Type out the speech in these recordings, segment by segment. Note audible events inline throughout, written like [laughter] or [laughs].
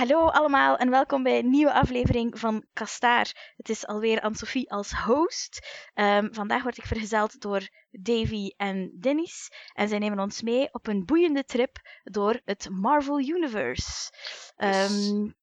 Hallo allemaal en welkom bij een nieuwe aflevering van Kastaar. Het is alweer Anne-Sophie als host. Ehm, vandaag word ik vergezeld door Davy en Dennis. En zij nemen ons mee op een boeiende trip door het Marvel Universe. Um,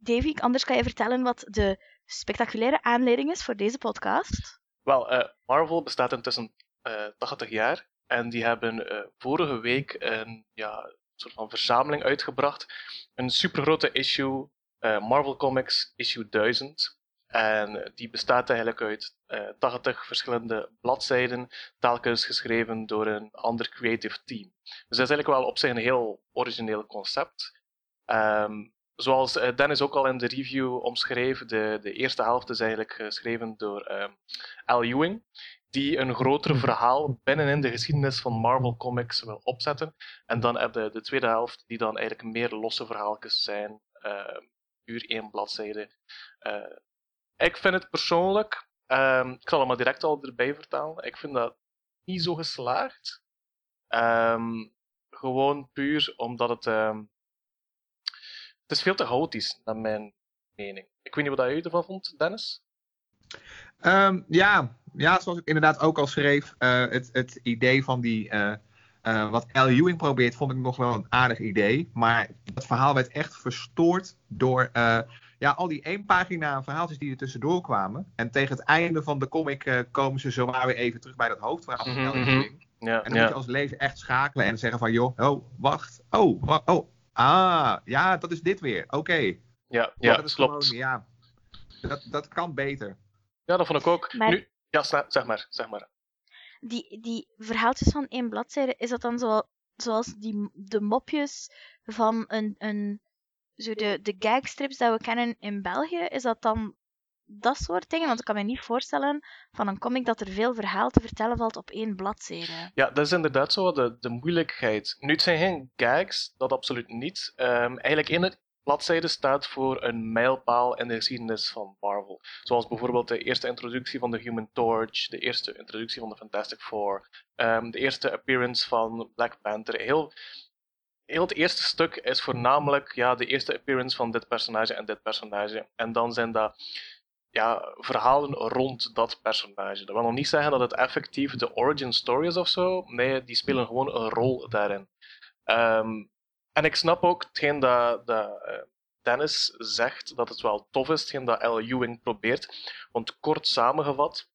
Davy, anders kan je vertellen wat de spectaculaire aanleiding is voor deze podcast. Wel, uh, Marvel bestaat intussen uh, 80 jaar. En die hebben uh, vorige week een ja, soort van verzameling uitgebracht. Een supergrote issue, uh, Marvel Comics issue 1000. En die bestaat eigenlijk uit uh, 80 verschillende bladzijden, telkens geschreven door een ander creative team. Dus dat is eigenlijk wel op zich een heel origineel concept. Um, zoals uh, Dennis ook al in de review omschreef, de, de eerste helft is eigenlijk geschreven door um, Al Ewing die een groter verhaal binnenin de geschiedenis van Marvel Comics wil opzetten. En dan heb je de tweede helft, die dan eigenlijk meer losse verhaaltjes zijn, uh, uur één bladzijde. Uh, ik vind het persoonlijk, uh, ik zal het maar direct al erbij vertellen, ik vind dat niet zo geslaagd. Um, gewoon puur omdat het. Um, het is veel te chaotisch, naar mijn mening. Ik weet niet wat jij ervan vond, Dennis? Ja, ja, zoals ik inderdaad ook al schreef, uh, het, het idee van die. Uh, uh, wat L. Ewing probeert, vond ik nog wel een aardig idee. Maar het verhaal werd echt verstoord door ja, al die één pagina verhaaltjes die er tussendoor kwamen. En tegen het einde van de comic komen ze zomaar weer even terug bij dat hoofdverhaal van L. Ewing. Ja, en dan ja. moet je als lezer echt schakelen en zeggen van, joh, oh, wacht, oh, wacht, oh, ah, ja, dat is dit weer, oké. Okay. Ja, ja, dat is klopt. Gewoon, ja, dat, dat kan beter. Ja, dat vond ik ook. Maar... Nu, ja, zeg maar, zeg maar. Die, die verhaaltjes van één bladzijde, is dat dan zo, zoals die, de mopjes van een, een zo de, de gagstrips dat we kennen in België? Is dat dan dat soort dingen? Want ik kan me niet voorstellen van een comic dat er veel verhaal te vertellen valt op één bladzijde. Ja, dat is inderdaad zo de, de moeilijkheid. Nu, het zijn geen gags, dat absoluut niet. Um, eigenlijk in het, bladzijde staat voor een mijlpaal in de geschiedenis van Marvel. Zoals bijvoorbeeld de eerste introductie van de Human Torch, de eerste introductie van de Fantastic Four, um, de eerste appearance van Black Panther. Heel, heel het eerste stuk is voornamelijk ja, de eerste appearance van dit personage en dit personage. En dan zijn dat ja, verhalen rond dat personage. Dat wil nog niet zeggen dat het effectief de origin story is of zo. Nee, die spelen gewoon een rol daarin. Um, en ik snap ook hetgeen dat, uh, Dennis zegt, dat het wel tof is, hetgeen dat L. Ewing probeert. Want kort samengevat,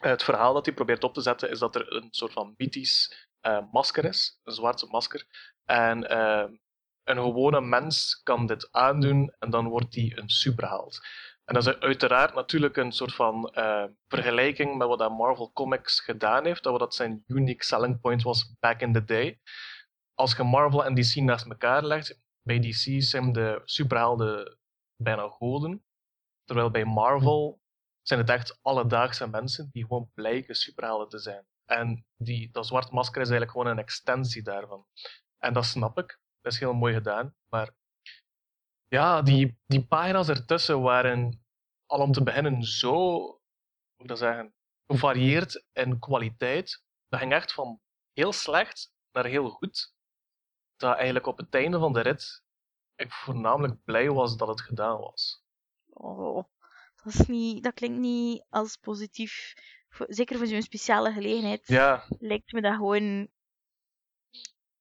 uh, het verhaal dat hij probeert op te zetten, is dat er een soort van mythisch uh, masker is, een zwarte masker. En een gewone mens kan dit aandoen en dan wordt hij een superheld. En dat is uiteraard natuurlijk een soort van vergelijking met wat Marvel Comics gedaan heeft, dat dat zijn unique selling point was back in the day als je Marvel en DC naast elkaar legt, bij DC zijn de superhelden bijna goden. Terwijl bij Marvel zijn het echt alledaagse mensen die gewoon blijken superhelden te zijn. En die, dat zwart masker is eigenlijk gewoon een extensie daarvan. En dat snap ik. Dat is heel mooi gedaan. Maar ja, die, die pagina's ertussen waren al om te beginnen zo, hoe dat zeggen, gevarieerd in kwaliteit. Dat ging echt van heel slecht naar heel goed dat eigenlijk op het einde van de rit ik voornamelijk blij was dat het gedaan was. Oh, dat, is niet, dat klinkt niet als positief. Zeker voor zo'n speciale gelegenheid ja. lijkt me dat gewoon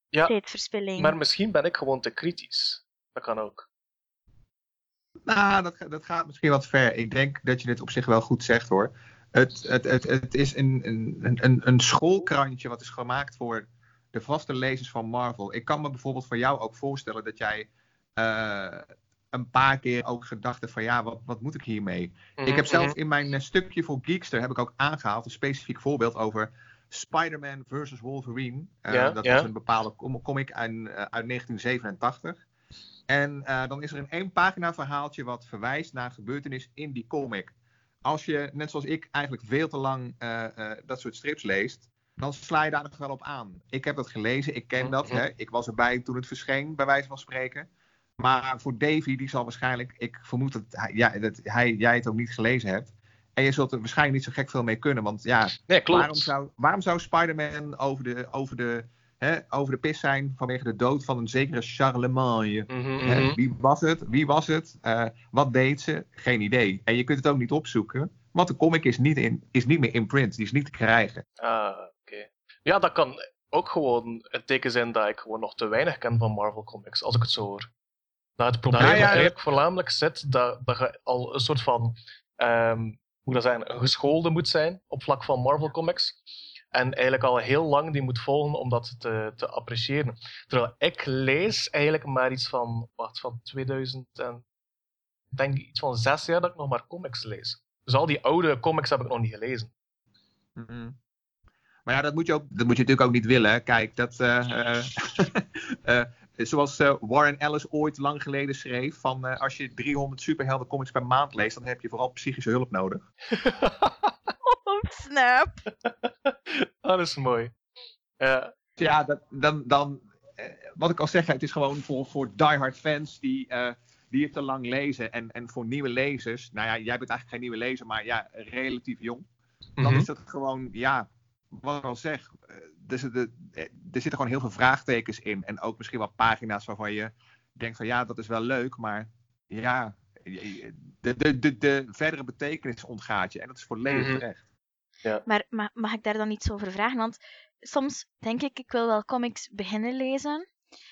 ja, tijdverspilling. Maar misschien ben ik gewoon te kritisch. Dat kan ook. Nou, dat, dat gaat misschien wat ver. Ik denk dat je dit op zich wel goed zegt hoor. Het, het, het, het is een, een, een, een schoolkrantje wat is gemaakt voor de vaste lezers van Marvel. Ik kan me bijvoorbeeld voor jou ook voorstellen dat jij uh, een paar keer ook gedacht hebt van ja, wat, wat moet ik hiermee? Mm Ik heb zelfs mhm. in mijn uh, stukje voor Geekster heb ik ook aangehaald een specifiek voorbeeld over Spider-Man versus Wolverine. Uh, ja, dat ja. was een bepaalde comic uit, uit 1987. En dan is er een één pagina verhaaltje wat verwijst naar gebeurtenissen in die comic. Als je, net zoals ik, eigenlijk veel te lang dat soort strips leest, dan sla je daar nog wel op aan. Ik heb dat gelezen, ik ken dat. Hè? Ik was erbij toen het verscheen, bij wijze van spreken. Maar voor Davy, die zal waarschijnlijk, ik vermoed dat, hij, ja, dat hij, jij het ook niet gelezen hebt. En je zult er waarschijnlijk niet zo gek veel mee kunnen. Want ja, nee, waarom zou, waarom zou Spider-Man over de, over de hè, over de pis zijn vanwege de dood van een zekere Charlemagne. Mhm, Hè, mhm. Wie was het? Wie was het? Eh, wat deed ze? Geen idee. En je kunt het ook niet opzoeken, want de comic is niet, in, is niet meer in print. Die is niet te krijgen. Ah, oké. Ja, dat kan ook gewoon het teken zijn dat ik gewoon nog te weinig ken van Marvel Comics, als ik het zo hoor. Dat het probleem Nou ja, eigenlijk voornamelijk zit dat, dat je al een soort van, ehm, hoe moet dat zijn, een geschoolde moet zijn op vlak van Marvel Comics. En eigenlijk al heel lang die moet volgen om dat te, te appreciëren. Terwijl ik lees eigenlijk maar iets van, wacht, van 2000 en, ik denk iets van zes jaar dat ik nog maar comics lees. Dus al die oude comics heb ik nog niet gelezen. Mhm. Maar ja, dat moet je, ook, dat moet je natuurlijk ook niet willen. hè. Kijk, dat, eh, [laughs] eh, eh, zoals Warren Ellis ooit lang geleden schreef: van eh, als je 300 superhelden comics per maand leest, dan heb je vooral psychische hulp nodig. [laughs] Oh, snap. [laughs] dat is mooi. Ja, Ja, dat, dan, dan wat ik al zeg, het is gewoon voor, voor diehard fans die, eh, die het te lang lezen. En, en voor nieuwe lezers, nou ja, jij bent eigenlijk geen nieuwe lezer, maar ja, relatief jong. Dan Mhm. is dat gewoon, ja, wat ik al zeg, eh, er, zitten, eh, er zitten gewoon heel veel vraagtekens in. En ook misschien wel pagina's waarvan je denkt van ja, dat is wel leuk, maar ja, de, de, de, de verdere betekenis ontgaat je. En dat is volledig Mhm. terecht. Maar ma- mag ik daar dan iets over vragen? Want soms denk ik, ik wil wel comics beginnen lezen.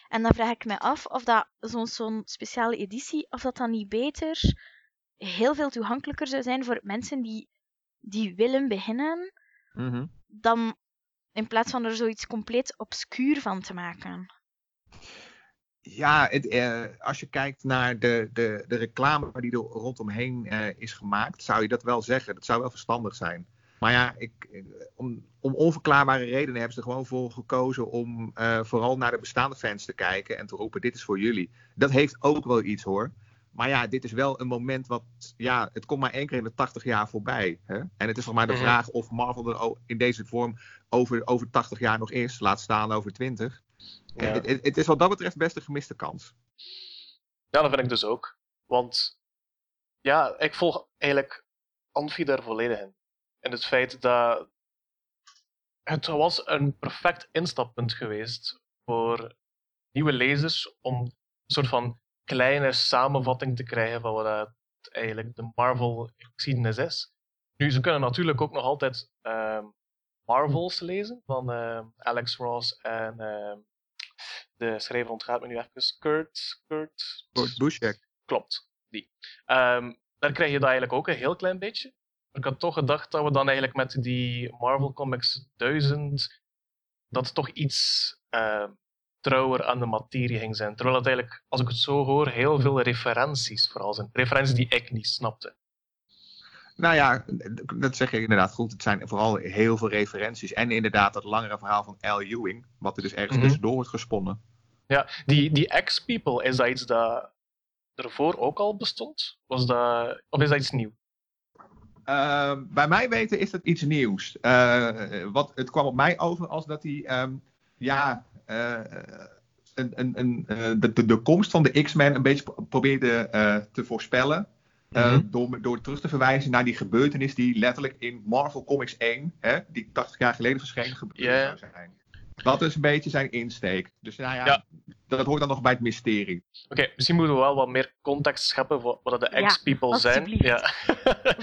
En dan vraag ik me af of dat zo'n zo'n speciale editie, of dat dan niet beter heel veel toegankelijker zou zijn voor mensen die, die willen beginnen, Mhm. dan in plaats van er zoiets compleet obscuur van te maken. Ja, het, eh, als je kijkt naar de, de, de reclame die er rondomheen eh, is gemaakt, zou je dat wel zeggen. Dat zou wel verstandig zijn. Maar ja, ik, eh, om, om onverklaarbare redenen hebben ze er gewoon voor gekozen om eh, vooral naar de bestaande fans te kijken en te roepen: dit is voor jullie. Dat heeft ook wel iets hoor. Maar ja, dit is wel een moment wat, ja, het komt maar één keer in de 80 jaar voorbij. Hè? En het is nog maar de Mhm. vraag of Marvel er in deze vorm over, over 80 jaar nog is, laat staan over 20. En het- het is wat dat betreft best een gemiste kans. ja, dat vind ik dus ook. Want ja, ik volg eigenlijk Anfi daar volledig in. En het feit dat het was een perfect instappunt geweest voor nieuwe lezers om een soort van kleine samenvatting te krijgen van wat eigenlijk de Marvel-geschiedenis is. Nu, ze kunnen natuurlijk ook nog altijd ehm, Marvels lezen van ehm, Alex Ross en ehm, de schrijver ontgaat me nu even, Kurt, Kurt, Kurt Busiek. Klopt, die. Daar krijg je dat eigenlijk ook een heel klein beetje. Ik had toch gedacht dat we dan eigenlijk met die Marvel Comics 1000 dat toch iets trouwer aan de materie ging zijn. Terwijl het eigenlijk, als ik het zo hoor, heel veel referenties vooral zijn. Referenties die ik niet snapte. Nou ja, dat zeg je inderdaad goed. Het zijn vooral heel veel referenties. En inderdaad dat langere verhaal van Al Ewing, wat er dus ergens Mhm. tussendoor wordt gesponnen. Ja, die, die X-People, is dat iets dat ervoor ook al bestond? Was dat, of is dat iets nieuw? Uh, bij mij weten is dat iets nieuws. Uh, wat, het kwam op mij over als dat hij, um, ja, een, een, een, uh, de, de, de komst van de X-Men een beetje probeerde uh, te voorspellen. Mm -hmm. door, door terug te verwijzen naar die gebeurtenis die letterlijk in Marvel Comics 1, hè, die 80 jaar geleden verschenen, gebeurd yeah. zou zijn. Dat is een beetje zijn insteek. Dus nou ja, ja. dat hoort dan nog bij het mysterie. Oké, okay, misschien moeten we wel wat meer context scheppen voor wat de X-People ja, zijn. Ja.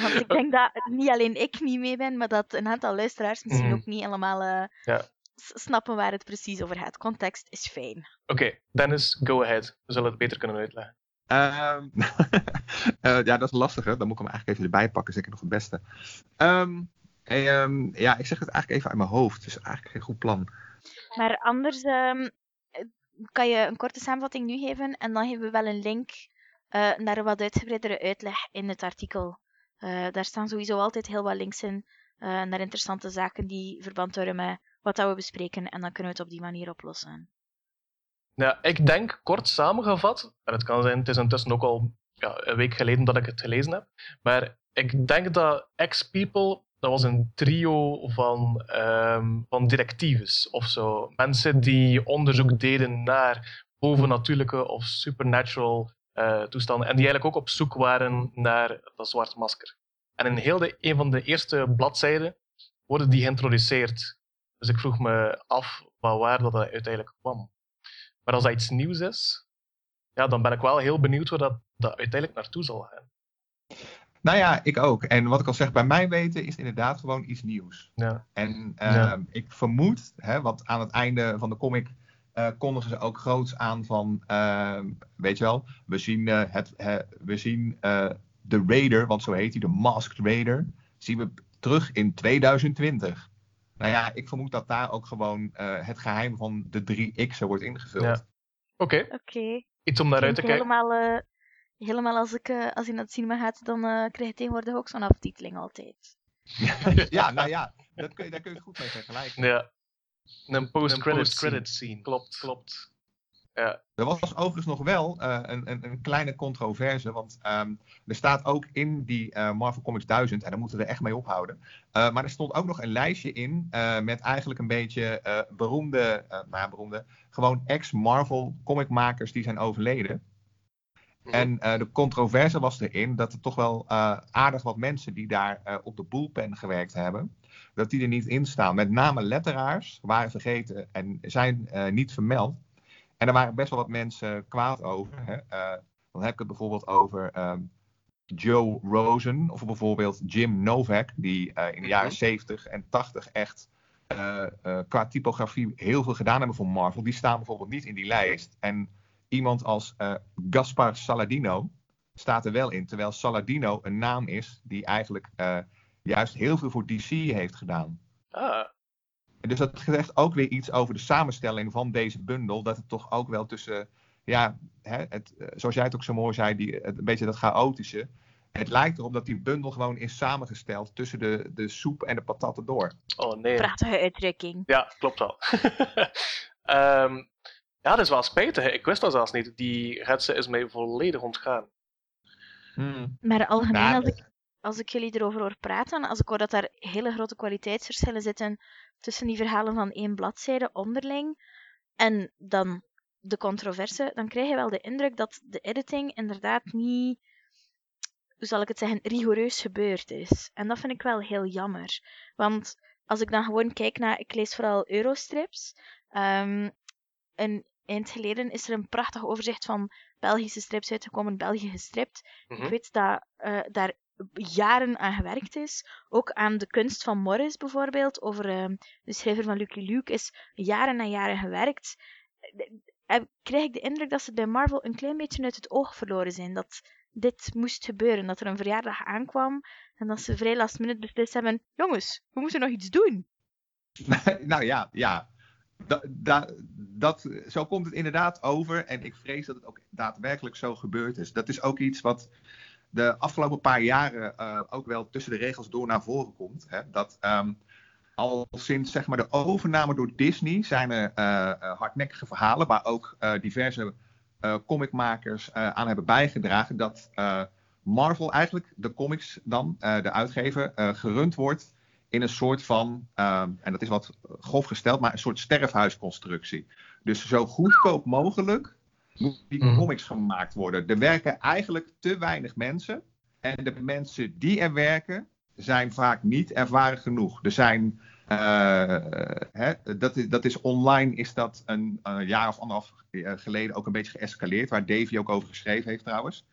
Want ik denk dat niet alleen ik niet mee ben, maar dat een aantal luisteraars misschien Mhm. mm. ook niet helemaal uh, ja. Snappen waar het precies over gaat. Context is fijn. Oké, okay, Dennis, go ahead. We zullen het beter kunnen uitleggen. Um, uh, [laughs] ja, dat is lastig, hè? Dan moet ik hem eigenlijk even erbij pakken, zeker nog het beste. Um, hey, um, ja, ik zeg het eigenlijk even uit mijn hoofd. Is eigenlijk geen goed plan. Maar anders um, kan je een korte samenvatting nu geven en dan geven we wel een link uh, naar een wat uitgebreidere uitleg in het artikel. Uh, daar staan sowieso altijd heel wat links in uh, naar interessante zaken die verband houden met wat dat we bespreken en dan kunnen we het op die manier oplossen. Ja, ik denk kort samengevat, en het kan zijn, het is intussen ook al ja, een week geleden dat ik het gelezen heb, maar ik denk dat X-People, dat was een trio van, um, van detectives of zo. Mensen die onderzoek deden naar bovennatuurlijke of supernatural uh, toestanden en die eigenlijk ook op zoek waren naar dat zwart masker. En in heel de, een van de eerste bladzijden worden die geïntroduceerd. Dus ik vroeg me af van waar dat uiteindelijk kwam. Maar als dat iets nieuws is, ja, dan ben ik wel heel benieuwd waar dat, dat uiteindelijk naartoe zal gaan. Nou ja, ik ook. En wat ik al zeg, bij mij weten is inderdaad gewoon iets nieuws. Ja. En uh, Ja. ik vermoed, hè, want aan het einde van de comic eh, kondigen ze ook groots aan van, eh, weet je wel, we zien, eh, het, we zien eh, de Raider, want zo heet hij, de Masked Raider, zien we terug in 2020. Nou ja, ik vermoed dat daar ook gewoon eh, het geheim van de drie X'en wordt ingevuld. Ja. Oké, Oké. iets om naar uit te kijken. helemaal, eh, helemaal als ik eh, als je naar het cinema gaat, dan eh, krijg je tegenwoordig ook zo'n aftiteling altijd. ja, [laughs] nou ja, dat kun je, daar kun je het goed mee vergelijken. Ja. Een post-credit post-credit scene. Klopt, klopt. Ja. Er was overigens nog wel eh, een, een, een kleine controverse, want ehm, er staat ook in die eh, Marvel Comics 1000, en daar moeten we echt mee ophouden, eh, maar er stond ook nog een lijstje in met eigenlijk een beetje beroemde, nou ja, beroemde, gewoon ex-Marvel comicmakers die zijn overleden. Mhm. En de controverse was erin dat er toch wel aardig wat mensen die daar op de bullpen gewerkt hebben, dat die er niet in staan. Met name letteraars waren vergeten en zijn niet vermeld. En er waren best wel wat mensen kwaad over. Hè. Eh, dan heb ik het bijvoorbeeld over ehm, Joe Rosen of bijvoorbeeld Jim Novak, die eh, in de jaren Mhm. 70 en 80 echt eh, qua typografie heel veel gedaan hebben voor Marvel. Die staan bijvoorbeeld niet in die lijst. En iemand als Gaspar Saladino staat er wel in. Terwijl Saladino een naam is die eigenlijk juist heel veel voor DC heeft gedaan. Ah, dus dat zegt ook weer iets over de samenstelling van deze bundel. Dat het toch ook wel tussen, ja, hè, het, eh, zoals jij het ook zo mooi zei, die, het, een beetje dat chaotische. Het lijkt erop dat die bundel gewoon is samengesteld tussen de, de soep en de patatten door. oh nee. Prachtige uitdrukking. Ja, klopt wel. [laughs] Ehm, ja, dat is wel spijtig. Ik wist dat zelfs niet. Die hetze is mij volledig ontgaan. Maar algemeen, Nou, als, ik, als ik jullie erover hoor praten, als ik hoor dat daar hele grote kwaliteitsverschillen zitten tussen die verhalen van één bladzijde onderling en dan de controverse, dan krijg je wel de indruk dat de editing inderdaad niet, hoe zal ik het zeggen, rigoureus gebeurd is. En dat vind ik wel heel jammer. Want als ik dan gewoon kijk naar, ik lees vooral Eurostrips. ehm een eind geleden is er een prachtig overzicht van Belgische strips uitgekomen, België gestript. Mhm. Ik weet dat eh, daar jaren aan gewerkt is. Ook aan de kunst van Morris bijvoorbeeld. Over eh, de schrijver van Lucky Luke is jaren en jaren gewerkt. Eh, krijg ik de indruk dat ze bij Marvel een klein beetje uit het oog verloren zijn. Dat dit moest gebeuren. Dat er een verjaardag aankwam. En dat ze vrij last minute beslist hebben. Jongens, we moeten nog iets doen. [laughs] nou ja, ja. Da, da- dat, zo komt het inderdaad over. En ik vrees dat het ook daadwerkelijk zo gebeurd is. Dat is ook iets wat de afgelopen paar jaren eh, ook wel tussen de regels door naar voren komt. Hè? Dat ehm, al sinds zeg maar, de overname door Disney zijn er eh, eh, hardnekkige verhalen, waar ook diverse comicmakers aan hebben bijgedragen. Dat Marvel eigenlijk de comics dan, de uitgever, gerund wordt in een soort van, ehm, en dat is wat grof gesteld, maar een soort sterfhuisconstructie. Dus zo goedkoop mogelijk die Mhm. comics gemaakt worden. Er werken eigenlijk te weinig mensen. En de mensen die er werken, zijn vaak niet ervaren genoeg. Er zijn, eh, hè, dat, is, dat is online, is dat een jaar of anderhalf eh, geleden ook een beetje geëscaleerd, waar Davy ook over geschreven heeft trouwens.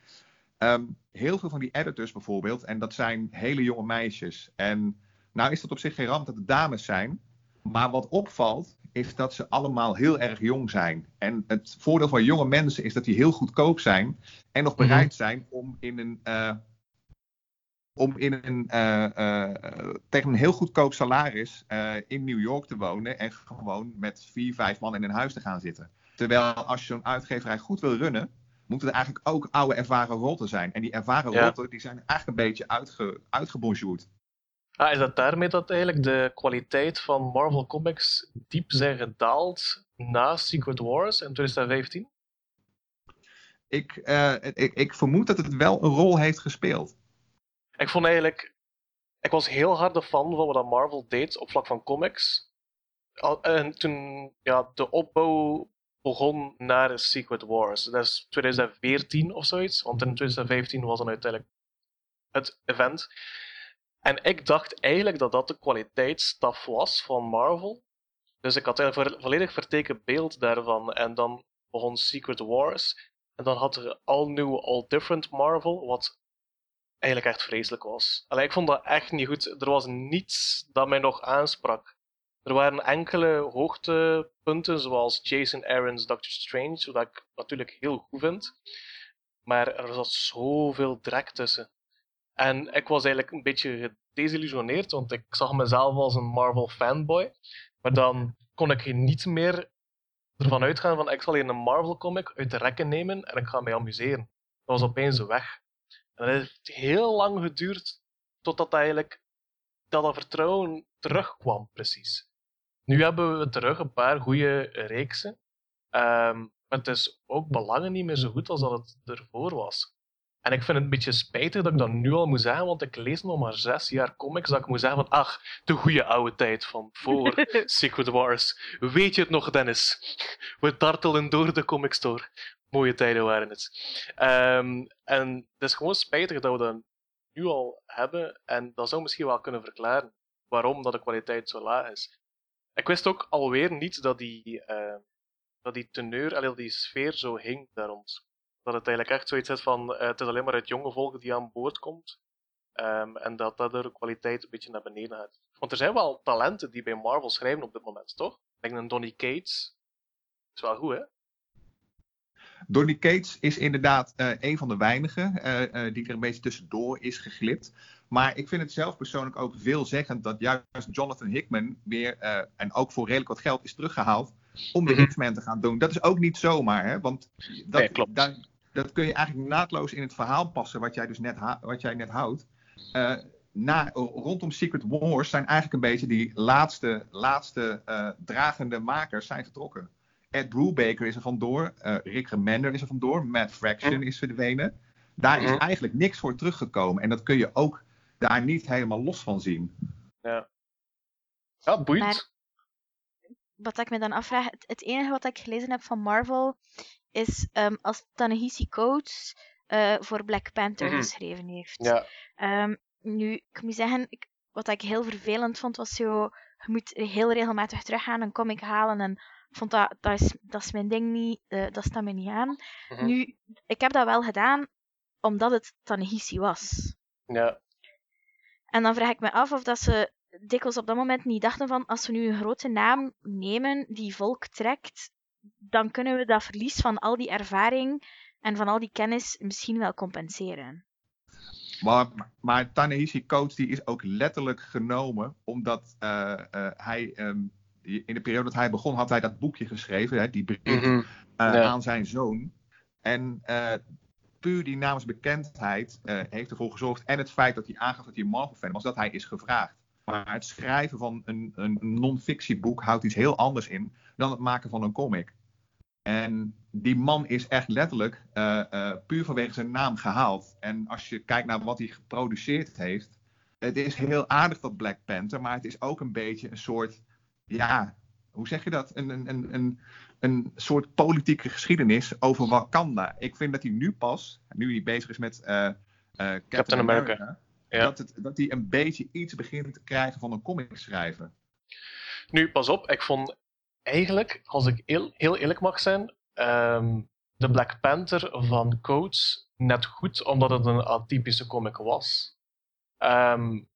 Ehm, heel veel van die editors bijvoorbeeld, en dat zijn hele jonge meisjes. En nou is dat op zich geen ramp dat het dames zijn. Maar wat opvalt, is dat ze allemaal heel erg jong zijn. En het voordeel van jonge mensen is dat die heel goedkoop zijn. En nog bereid zijn om in een. eh, om in een, eh, eh, tegen een heel goedkoop salaris in New York te wonen. En gewoon met vier, vijf man in een huis te gaan zitten. Terwijl als je zo'n uitgeverij goed wil runnen. Moeten er eigenlijk ook oude ervaren rotten zijn. En die ervaren Ja. rotten die zijn eigenlijk een beetje uitge, uitgebonjourd. Ah, is dat daarmee dat eigenlijk de kwaliteit van Marvel Comics diep zijn gedaald na Secret Wars in 2015? Ik, eh, ik, ik vermoed dat het wel een rol heeft gespeeld. Ik vond eigenlijk... Ik was heel harde fan van wat Marvel deed op vlak van comics. En toen ja, de opbouw begon naar Secret Wars. Dat is 2014 of zoiets, want in 2015 was dan uiteindelijk het event. En ik dacht eigenlijk dat dat de kwaliteitsstaf was van Marvel. Dus ik had een volledig verteken beeld daarvan. En dan begon Secret Wars. En dan had er All New, All Different Marvel, wat eigenlijk echt vreselijk was. Allee, ik vond dat echt niet goed. Er was niets dat mij nog aansprak. Er waren enkele hoogtepunten, zoals Jason Aaron's Doctor Strange, wat ik natuurlijk heel goed vind. Maar er zat zoveel drek tussen. En ik was eigenlijk een beetje gedesillusioneerd, want ik zag mezelf als een Marvel fanboy. Maar dan kon ik niet meer ervan uitgaan van ik zal hier een Marvel comic uit de rekken nemen en ik ga mij amuseren. Dat was opeens weg. En het heeft heel lang geduurd totdat eigenlijk dat, dat vertrouwen terugkwam, precies. Nu hebben we terug een paar goede reeksen. Maar het is ook belangen niet meer zo goed als dat het ervoor was. En ik vind het een beetje spijtig dat ik dat nu al moet zeggen, want ik lees nog maar zes jaar comics dat ik moet zeggen van ach, de goede oude tijd van voor [laughs] Secret Wars. Weet je het nog, Dennis? We dartelen door de comic store. Mooie tijden waren het. Um, en het is gewoon spijtig dat we dat nu al hebben en dat zou misschien wel kunnen verklaren waarom dat de kwaliteit zo laag is. Ik wist ook alweer niet dat die, uh, dat die teneur, allee, die sfeer zo hing daar rond. Dat het eigenlijk echt zoiets is van, uh, het is alleen maar het jonge volk die aan boord komt. Um, en dat dat de kwaliteit een beetje naar beneden gaat. Want er zijn wel talenten die bij Marvel schrijven op dit moment, toch? Ik denk een Donny Cates. is wel goed, hè? Donny Cates is inderdaad uh, een van de weinigen uh, uh, die er een beetje tussendoor is geglipt. Maar ik vind het zelf persoonlijk ook veelzeggend dat juist Jonathan Hickman weer, en ook voor redelijk wat geld, is teruggehaald om de X-Men te gaan doen. Dat is ook niet zomaar, hè? want dat, nee, klopt. Dat, dat, kun je eigenlijk naadloos in het verhaal passen wat jij dus net, wat jij net houdt. Na, rondom Secret Wars zijn eigenlijk een beetje die laatste, laatste dragende makers zijn vertrokken. Ed Brubaker is er vandoor. Uh, Rick Remender is er vandoor. Matt Fraction is verdwenen. Daar is eigenlijk niks voor teruggekomen. En dat kun je ook daar niet helemaal los van zien. Ja, ja boeit. wat ik me dan afvraag, het, enige wat ik gelezen heb van Marvel is um, als Tanehisi Coates uh, voor Black Panther mm -hmm. geschreven heeft. Ja. Um, nu, ik moet zeggen, ik, wat ik heel vervelend vond was zo, je moet heel regelmatig teruggaan, een comic halen en vond dat, dat, is, dat is mijn ding niet, uh, dat staat me niet aan. Mm -hmm. Nu, ik heb dat wel gedaan omdat het Tanehisi was. Ja. En dan vraag ik me af of dat ze dikwijls op dat moment niet dachten van als we nu een grote naam nemen die volk trekt, dan kunnen we dat verlies van al die ervaring en van al die kennis misschien wel compenseren. Maar, maar Tanehisi Coach die is ook letterlijk genomen omdat uh, uh, hij um, in de periode dat hij begon, had hij dat boekje geschreven, hè, die brief mm -hmm. uh, ja. aan zijn zoon. En uh, puur die namensbekendheid uh, heeft ervoor gezorgd, en het feit dat hij aangaf dat hij een Marvel-fan was, dat hij is gevraagd. Maar het schrijven van een, een non-fictieboek houdt iets heel anders in dan het maken van een comic. En die man is echt letterlijk puur vanwege zijn naam gehaald. En als je kijkt naar wat hij geproduceerd heeft, het is heel aardig dat Black Panther, maar het is ook een beetje een soort ja, hoe zeg je dat? Een, een, een, een soort politieke geschiedenis over Wakanda. Ik vind dat hij nu pas, nu hij bezig is met uh, uh, Captain, Captain, America, America ja. dat, het, dat hij een beetje iets begint te krijgen van een comic schrijven. Nu, pas op, ik vond eigenlijk, als ik heel, heel eerlijk mag zijn, um, de Black Panther van Coates net goed, omdat het een atypische comic was. Um,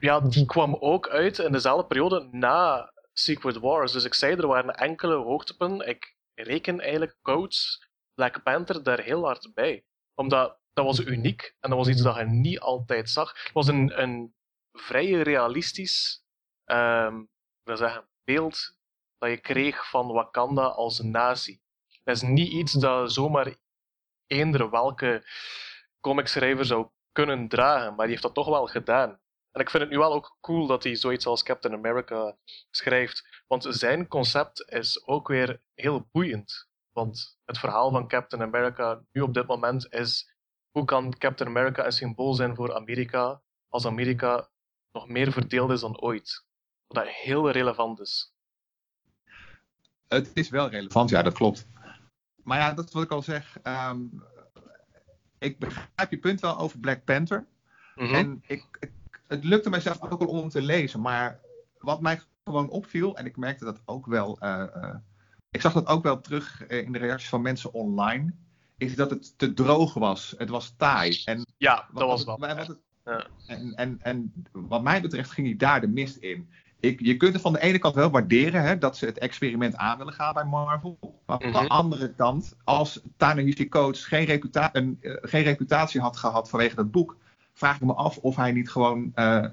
ja, die kwam ook uit in dezelfde periode na Secret Wars. Dus ik zei, er waren enkele hoogtepunten. Ik reken eigenlijk Coates, Black Panther daar heel hard bij. Omdat dat was uniek en dat was iets dat je niet altijd zag. Het was een, een vrij realistisch um, zeggen, beeld dat je kreeg van Wakanda als een natie. Dat is niet iets dat zomaar eender welke comicschrijver zou kunnen dragen, maar die heeft dat toch wel gedaan. En ik vind het nu wel ook cool dat hij zoiets als Captain America schrijft. Want zijn concept is ook weer heel boeiend. Want het verhaal van Captain America nu op dit moment is: hoe kan Captain America een symbool zijn voor Amerika als Amerika nog meer verdeeld is dan ooit? Wat dat heel relevant is. Het is wel relevant, ja, dat klopt. Maar ja, dat is wat ik al zeg. Um, ik begrijp je punt wel over Black Panther. Mm -hmm. En ik, ik het lukte mijzelf ook wel om te lezen. Maar wat mij gewoon opviel, en ik merkte dat ook wel. eh, eh, ik zag dat ook wel terug eh, in de reacties van mensen online. Is dat het te droog was. Het was taai. En Ja, dat was wat wel. het- wat het- Ja. en, en, en wat mij betreft ging hij daar de mist in. Ik, je kunt het van de ene kant wel waarderen hè, dat ze het experiment aan willen gaan bij Marvel. Maar Mhm. van de andere kant, als Ta-Nehisi Coates geen, reputa een, eh, geen reputatie had gehad vanwege dat boek, vraag ik me af of hij niet gewoon eh,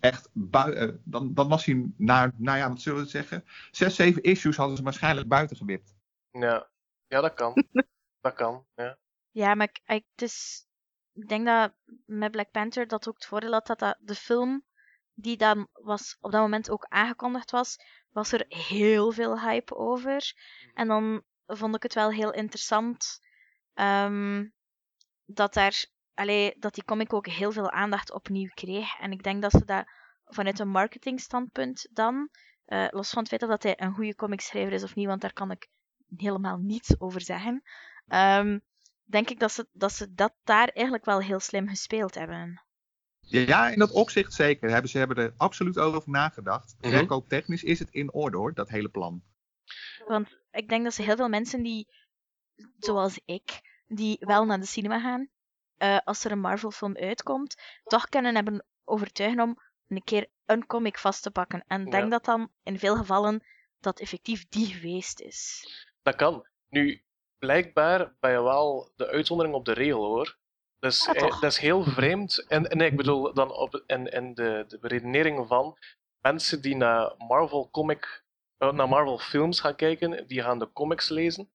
echt eh, dan, dan was hij naar, nou ja, wat zullen we zeggen? Zes, zeven issues hadden ze waarschijnlijk buiten gewipt. Ja. ja, dat kan. [laughs] dat kan, ja. Ja, maar ik, ik, het is, ik denk dat met Black Panther dat ook het voordeel had dat, dat de film die dan was, op dat moment ook aangekondigd was, was er heel veel hype over. En dan vond ik het wel heel interessant ehm, dat, daar, allee, dat die comic ook heel veel aandacht opnieuw kreeg. En ik denk dat ze dat vanuit een marketingstandpunt dan, eh, los van het feit dat hij een goede comicschrijver is of niet, want daar kan ik helemaal niets over zeggen. Ehm, denk ik dat ze, dat ze dat daar eigenlijk wel heel slim gespeeld hebben. Ja, in dat opzicht zeker. Hebben ze hebben er absoluut over nagedacht. Mhm. Verkooptechnisch is het in orde hoor, dat hele plan. Want ik denk dat ze heel veel mensen die, zoals ik, die wel naar de cinema gaan, eh, als er een Marvel-film uitkomt, toch kunnen hebben overtuigen om een keer een comic vast te pakken. En ik denk Ja. dat dan in veel gevallen dat effectief die geweest is. Dat kan. Nu, blijkbaar ben je wel de uitzondering op de regel hoor. Dus Ja, dat is heel vreemd. En, en ik bedoel dan op, en, en de, de beredenering van mensen die naar Marvel comic, eh, naar Marvel films gaan kijken, die gaan de comics lezen.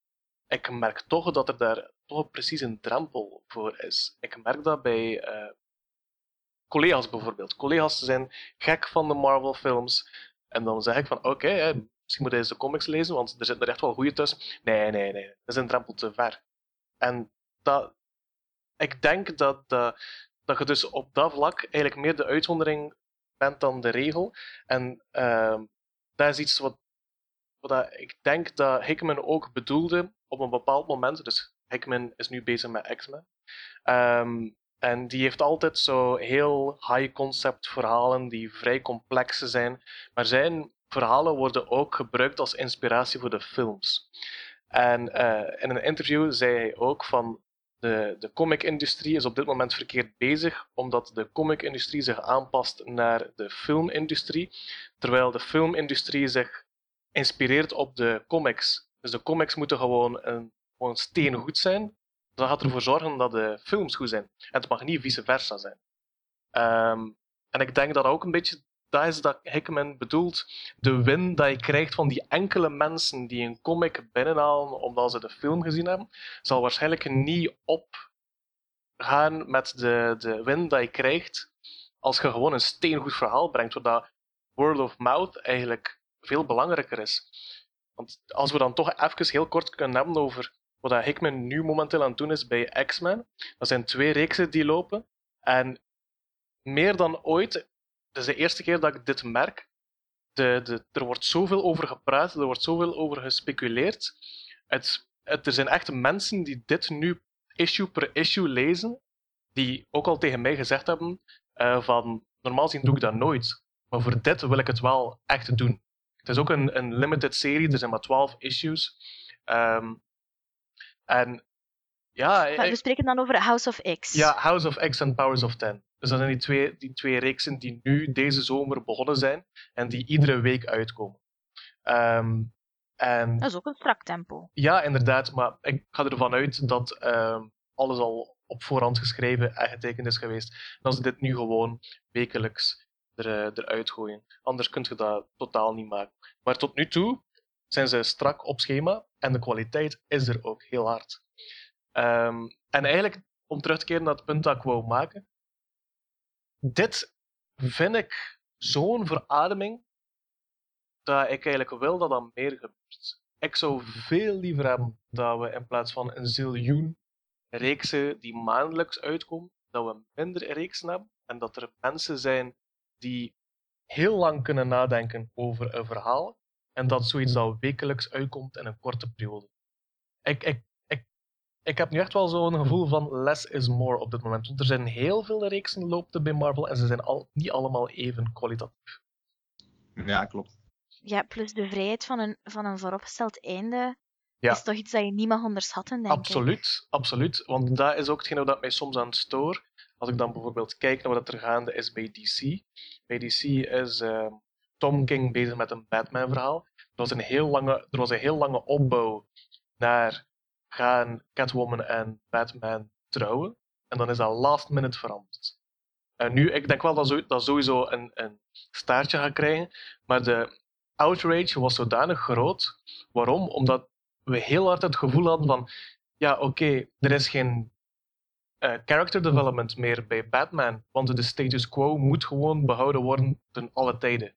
Ik merk toch dat er daar toch precies een drempel voor is. Ik merk dat bij eh, collega's bijvoorbeeld. Collega's zijn gek van de Marvel films. En dan zeg ik van oké, misschien moet je eens de comics lezen, want er zitten er echt wel goede tussen. Nee, nee, nee, dat is een drempel te ver. En dat, ik denk dat, dat, dat je dus op dat vlak eigenlijk meer de uitzondering bent dan de regel. En ehm, dat is iets wat, wat ik denk dat Hickman ook bedoelde op een bepaald moment. Dus Hickman is nu bezig met X-Men. Ehm, en die heeft altijd zo heel high-concept verhalen die vrij complex zijn. Maar zijn verhalen worden ook gebruikt als inspiratie voor de films. En eh, in een interview zei hij ook van de, de comic-industrie is op dit moment verkeerd bezig, omdat de comic-industrie zich aanpast naar de filmindustrie, terwijl de filmindustrie zich inspireert op de comics. Dus de comics moeten gewoon, een, gewoon steengoed zijn. Dat gaat ervoor zorgen dat de films goed zijn. En het mag niet vice versa zijn. Ehm, en ik denk dat ook een beetje dat is dat Hickman bedoelt. De win dat je krijgt van die enkele mensen die een comic binnenhalen omdat ze de film gezien hebben, zal waarschijnlijk niet opgaan met de, de win dat je krijgt als je gewoon een steengoed verhaal brengt, zodat word of mouth eigenlijk veel belangrijker is. Want als we dan toch even heel kort kunnen hebben over wat Hickman nu momenteel aan het doen is bij X-Men, dat zijn twee reeksen die lopen. En meer dan ooit, is de eerste keer dat ik dit merk, de, de, er wordt zoveel over gepraat, er wordt zoveel over gespeculeerd. Het, het, er zijn echt mensen die dit nu issue per issue lezen, die ook al tegen mij gezegd hebben eh, van normaal gezien doe ik dat nooit, maar voor dit wil ik het wel echt doen. Het is ook een, een limited serie, er zijn maar 12 issues. Ehm, en ja, Maar we spreken dan over House of X. ja, House of X en Powers of Ten. Dus dat zijn die twee, die twee reeksen die nu deze zomer begonnen zijn en die iedere week uitkomen. Ehm, en Dat is ook een strak tempo. ja, inderdaad, maar ik ga ervan uit dat ehm, alles al op voorhand geschreven en getekend is geweest. En als ze dit nu gewoon wekelijks er, eh, eruit gooien. Anders kun je dat totaal niet maken. Maar tot nu toe zijn ze strak op schema en de kwaliteit is er ook heel hard. Ehm, en eigenlijk, om terug te keren naar het punt dat ik wou maken, dit vind ik zo'n verademing dat ik eigenlijk wil dat dat meer gebeurt. Ik zou veel liever hebben dat we in plaats van een ziljoen reeksen die maandelijks uitkomen, dat we minder reeksen hebben en dat er mensen zijn die heel lang kunnen nadenken over een verhaal en dat zoiets dat wekelijks uitkomt in een korte periode. Ik, ik, ik, heb nu echt wel zo'n gevoel van less is more op dit moment. Want er zijn heel veel reeksen lopen bij Marvel en ze zijn al, niet allemaal even kwalitatief. Ja, klopt. ja, plus de vrijheid van een, van een vooropgesteld einde Ja. is toch iets dat je niet mag onderschatten, denk ik. Absoluut, absoluut. Want dat is ook hetgene wat mij soms aan stoor. Als ik dan bijvoorbeeld kijk naar wat er gaande is bij DC. Bij DC is eh, Tom King bezig met een Batman-verhaal. Er was een heel lange, er was een heel lange opbouw naar gaan Catwoman en Batman trouwen. En dan is dat last minute veranderd. En nu, ik denk wel dat dat sowieso een, een staartje gaat krijgen. Maar de outrage was zodanig groot. Waarom? Omdat we heel hard het gevoel hadden van ja, oké, er is geen eh, character development meer bij Batman, want de status quo moet gewoon behouden worden ten alle tijden.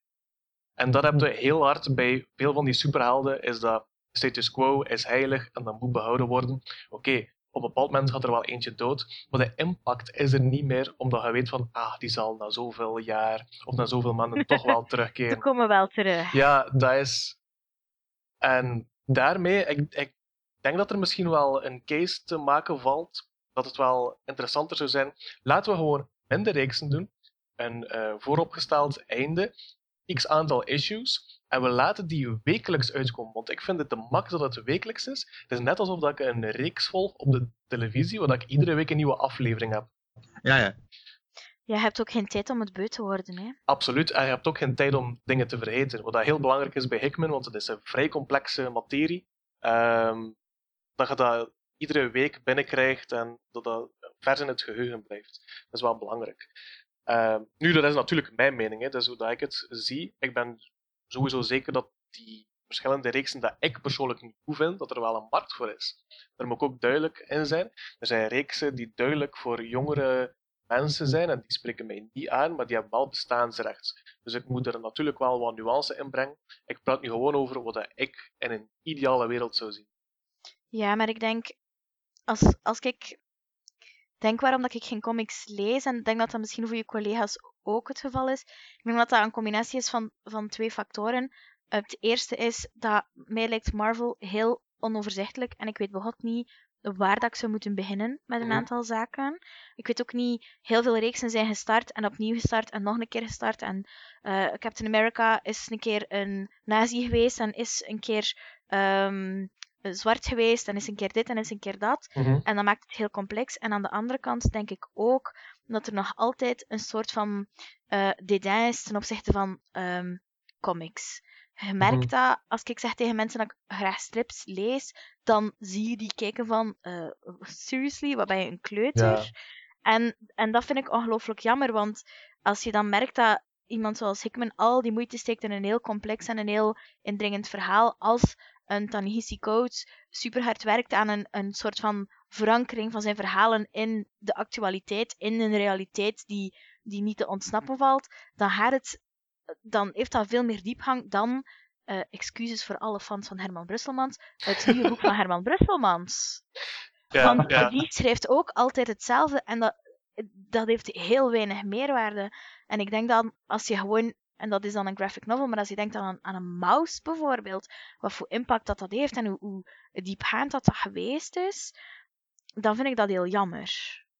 En dat hebben we heel hard bij veel van die superhelden, is dat status quo is heilig en dat moet behouden worden. Oké, op een bepaald moment gaat er wel eentje dood, maar de impact is er niet meer, omdat je weet van, ah, die zal na zoveel jaar of na zoveel maanden toch wel Ze [laughs] terugkeren. komen wel terug. Ja, dat is. En daarmee, ik, ik denk dat er misschien wel een case te maken valt. Dat het wel interessanter zou zijn. Laten we gewoon minder reeksen doen. Een eh, vooropgesteld einde. X aantal issues. En we laten die wekelijks uitkomen. Want ik vind het de max dat het wekelijks is. Het is net alsof dat ik een reeks volg op de televisie. Waar ik iedere week een nieuwe aflevering heb. Ja, ja. Je hebt ook geen tijd om het beu te worden, hè. Absoluut. En je hebt ook geen tijd om dingen te vergeten. Wat dat heel belangrijk is bij Hickman, want het is een vrij complexe materie. Ehm, dat je dat iedere week binnenkrijgt en dat dat vers in het geheugen blijft. Dat is wel belangrijk. Ehm, nu, dat is natuurlijk mijn mening. Hè. Dat is hoe dat ik het zie. Ik ben sowieso zeker dat die verschillende reeksen dat ik persoonlijk niet goed vind, dat er wel een markt voor is. Daar moet ik ook duidelijk in zijn. Er zijn reeksen die duidelijk voor jongere mensen zijn en die spreken mij niet aan, maar die hebben wel bestaansrecht. Dus ik moet er natuurlijk wel wat nuance in brengen. Ik praat nu gewoon over wat ik in een ideale wereld zou zien. Ja, maar ik denk, als, als ik denk waarom dat ik geen comics lees, en denk dat dat misschien voor je collega's ook het geval is, ik denk dat dat een combinatie is van, van twee factoren. Het eerste is dat mij lijkt Marvel heel onoverzichtelijk en ik weet begot niet waar dat ik zou moeten beginnen met een Mhm. aantal zaken. Ik weet ook niet, heel veel reeksen zijn gestart en opnieuw gestart en nog een keer gestart. En eh, Captain America is een keer een nazi geweest en is een keer ehm, zwart geweest en is een keer dit en is een keer dat. En dat maakt het heel complex. En aan de andere kant denk ik ook dat er nog altijd een soort van eh dédain is ten opzichte van ehm, comics. Je merkt Mhm. dat als ik zeg tegen mensen dat ik graag strips lees, dan zie je die kijken van, eh, seriously, wat ben je een kleuter? En, en dat vind ik ongelooflijk jammer, want als je dan merkt dat iemand zoals Hickman al die moeite steekt in een heel complex en een heel indringend verhaal, als een Tanihisi Coates super hard werkt aan een, een soort van verankering van zijn verhalen in de actualiteit, in een realiteit die, die niet te ontsnappen valt, dan, gaat het, dan heeft dat veel meer diepgang dan, eh, excuses voor alle fans van Herman Brusselmans, het nieuwe boek van Herman Brusselmans. [laughs] Ja, Want ja. die schrijft ook altijd hetzelfde en dat, dat heeft heel weinig meerwaarde. En ik denk dan, als je gewoon, en dat is dan een graphic novel, maar als je denkt aan, aan een mouse bijvoorbeeld, wat voor impact dat dat heeft en hoe, hoe diepgaand dat dat geweest is, dan vind ik dat heel jammer.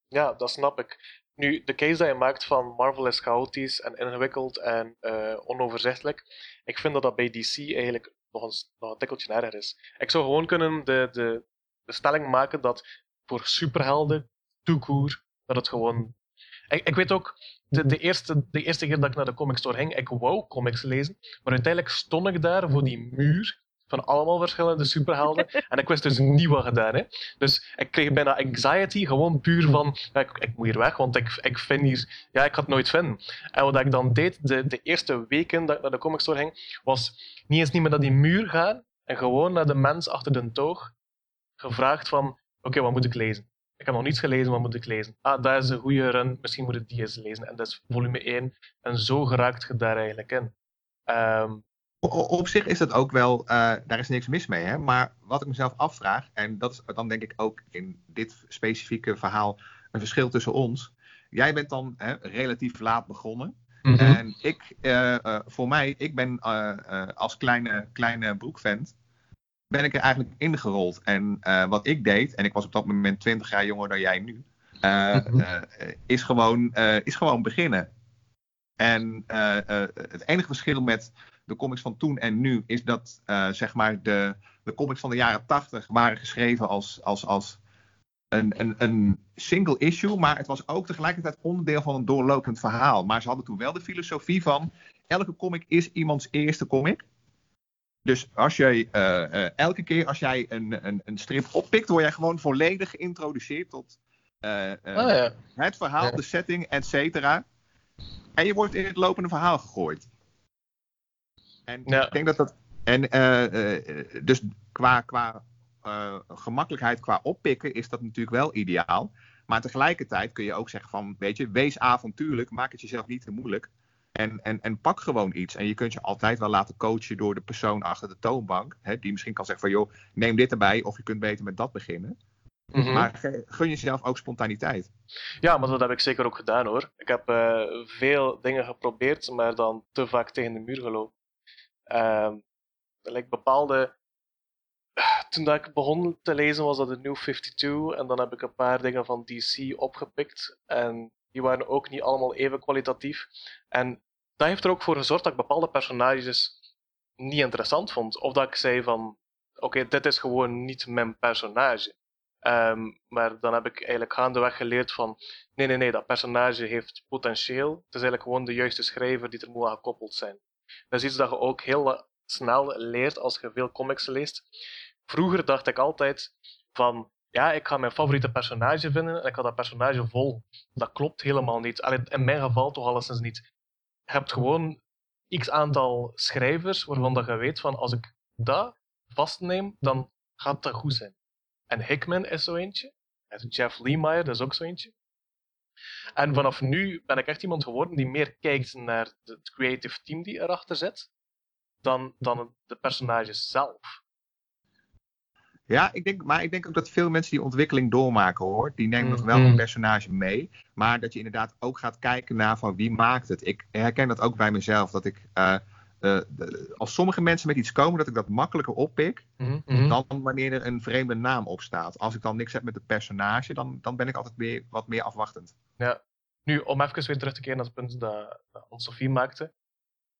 Ja, dat snap ik. Nu, de case dat je maakt van Marvel is chaotisch en ingewikkeld en eh, onoverzichtelijk, ik vind dat dat bij DC eigenlijk nog een, nog een tikkeltje erger is. Ik zou gewoon kunnen de, de, de stelling maken dat voor superhelden, toekoer, dat het gewoon... Ik, ik weet ook, de, de, eerste, de eerste keer dat ik naar de comic store ging, ik wou comics lezen, maar uiteindelijk stond ik daar voor die muur van allemaal verschillende superhelden en ik wist dus niet wat gedaan. Hè. Dus ik kreeg bijna anxiety, gewoon puur van, ik, ik moet hier weg, want ik, ik vind hier, ja, ik ga het nooit vinden. En wat ik dan deed, de, de eerste weken dat ik naar de comic store ging, was niet eens niet meer naar die muur gaan en gewoon naar de mens achter de toog gevraagd van, oké, wat moet ik lezen? Ik heb nog niets gelezen, wat moet ik lezen? Ah, dat is een goede run, misschien moet ik die eens lezen. En dat is volume 1. En zo geraakt je daar eigenlijk in. O- Op zich is dat ook wel, eh, daar is niks mis mee. Hè? Maar wat ik mezelf afvraag, en dat is dan denk ik ook in dit specifieke verhaal een verschil tussen ons. Jij bent dan hè, relatief laat begonnen. En ik, eh, eh, voor mij, ik ben als kleine, kleine broekvent, ben ik er eigenlijk ingerold. En wat ik deed, en ik was op dat moment 20 jaar jonger dan jij nu, Mhm. is, gewoon, is gewoon beginnen. En het enige verschil met de comics van toen en nu, is dat eh, zeg maar de, de comics van de jaren 80 waren geschreven als, als, als een, een, een single issue, maar het was ook tegelijkertijd onderdeel van een doorlopend verhaal. Maar ze hadden toen wel de filosofie van elke comic is iemands eerste comic. Dus als jij eh, eh, elke keer als jij een, een, een strip oppikt, word jij gewoon volledig geïntroduceerd tot Oh, ja. het verhaal, Ja. de setting, et cetera. En je wordt in het lopende verhaal gegooid. En Ja. ik denk dat dat. En eh, eh, dus qua, qua eh, gemakkelijkheid, qua oppikken, is dat natuurlijk wel ideaal. Maar tegelijkertijd kun je ook zeggen van, weet je, wees avontuurlijk, maak het jezelf niet te moeilijk. En, en, en pak gewoon iets. En je kunt je altijd wel laten coachen door de persoon achter de toonbank. Hè, die misschien kan zeggen van, joh, neem dit erbij. Of je kunt beter met dat beginnen. Mhm. Maar gun jezelf ook spontaniteit. Ja, maar dat heb ik zeker ook gedaan hoor. Ik heb veel dingen geprobeerd, maar dan te vaak tegen de muur gelopen. Ehm like bepaalde. [sighs] Toen dat ik begon te lezen was dat de New 52 en dan heb ik een paar dingen van DC opgepikt en die waren ook niet allemaal even kwalitatief. En dat heeft er ook voor gezorgd dat ik bepaalde personages niet interessant vond. Of dat ik zei van, oké, dit is gewoon niet mijn personage. Ehm, maar dan heb ik eigenlijk gaandeweg geleerd van, nee, nee, nee, dat personage heeft potentieel. Het is eigenlijk gewoon de juiste schrijver die er moet aan gekoppeld zijn. Dat is iets dat je ook heel eh, snel leert als je veel comics leest. Vroeger dacht ik altijd van, ja, ik ga mijn favoriete personage vinden en ik ga dat personage volgen. Dat klopt helemaal niet. Allee, in mijn geval toch alleszins niet. Je hebt gewoon x aantal schrijvers waarvan dat je weet van, als ik dat vastneem, dan gaat dat goed zijn. En Hickman is zo eentje. En Jeff Lemire, dat is ook zo eentje. En vanaf nu ben ik echt iemand geworden die meer kijkt naar het creative team die erachter zit, dan, dan de personages zelf. Ja, ik denk, maar ik denk ook dat veel mensen die ontwikkeling doormaken hoor. Die nemen nog wel een personage mee. Maar dat je inderdaad ook gaat kijken naar van wie maakt het. Ik herken dat ook bij mezelf. Dat ik, eh, eh, de- als sommige mensen met iets komen, dat ik dat makkelijker oppik. Dan wanneer er een vreemde naam op staat. Als ik dan niks heb met het personage, dan, dan ben ik altijd weer wat meer afwachtend. Nu, om even weer terug te keren naar het punt dat, dat Anne-Sophie maakte.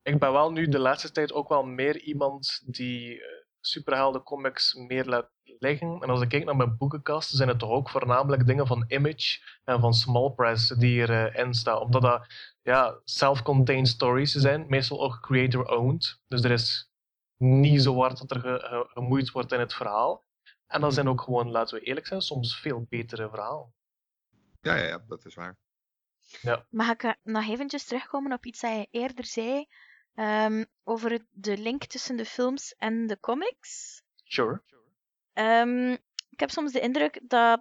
Ik ben wel nu de laatste tijd ook wel meer iemand die eh, superhelden comics meer laat liggen. En als ik kijk naar mijn boekenkast, zijn het toch ook voornamelijk dingen van Image en van Small Press die erin staan. Omdat dat ja, self-contained stories zijn, meestal ook creator-owned. Dus er is niet zo hard dat er ge- ge- gemoeid wordt in het verhaal. En dat zijn ook gewoon, laten we eerlijk zijn, soms veel betere verhalen. Ja, ja, ja dat is waar. Mag ik eh, nog eventjes terugkomen op iets dat je eerder zei ehm, over het- de link tussen de films en de comics? Sure. Ehm, ik heb soms de indruk dat